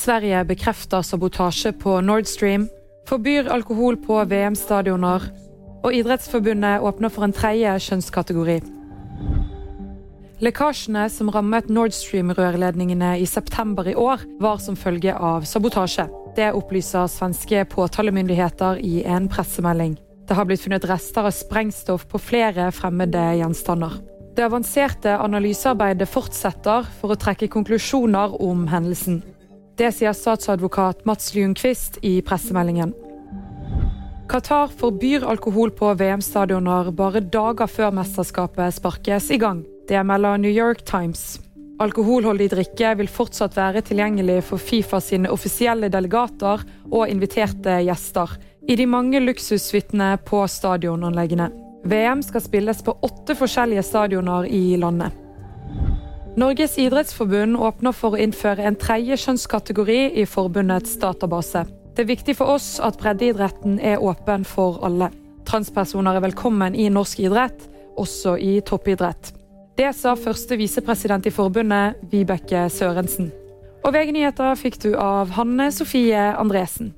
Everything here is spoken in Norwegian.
Sverige bekrefter sabotasje på Nord Stream. Forbyr alkohol på VM-stadioner. Og Idrettsforbundet åpner for en tredje kjønnskategori. Lekkasjene som rammet Nord Stream-rørledningene i september i år, var som følge av sabotasje. Det opplyser svenske påtalemyndigheter i en pressemelding. Det har blitt funnet rester av sprengstoff på flere fremmede gjenstander. Det avanserte analysearbeidet fortsetter for å trekke konklusjoner om hendelsen. Det sier statsadvokat Mats Ljungqvist i pressemeldingen. Qatar forbyr alkohol på VM-stadioner bare dager før mesterskapet sparkes i gang. Det melder New York Times. Alkoholholdig drikke vil fortsatt være tilgjengelig for Fifa sine offisielle delegater og inviterte gjester i de mange luksussuitene på stadionanleggene. VM skal spilles på åtte forskjellige stadioner i landet. Norges idrettsforbund åpner for å innføre en tredje kjønnskategori i forbundets database. Det er viktig for oss at breddeidretten er åpen for alle. Transpersoner er velkommen i norsk idrett, også i toppidrett. Det sa første visepresident i forbundet, Vibeke Sørensen. Og VG-nyheter fikk du av Hanne Sofie Andresen.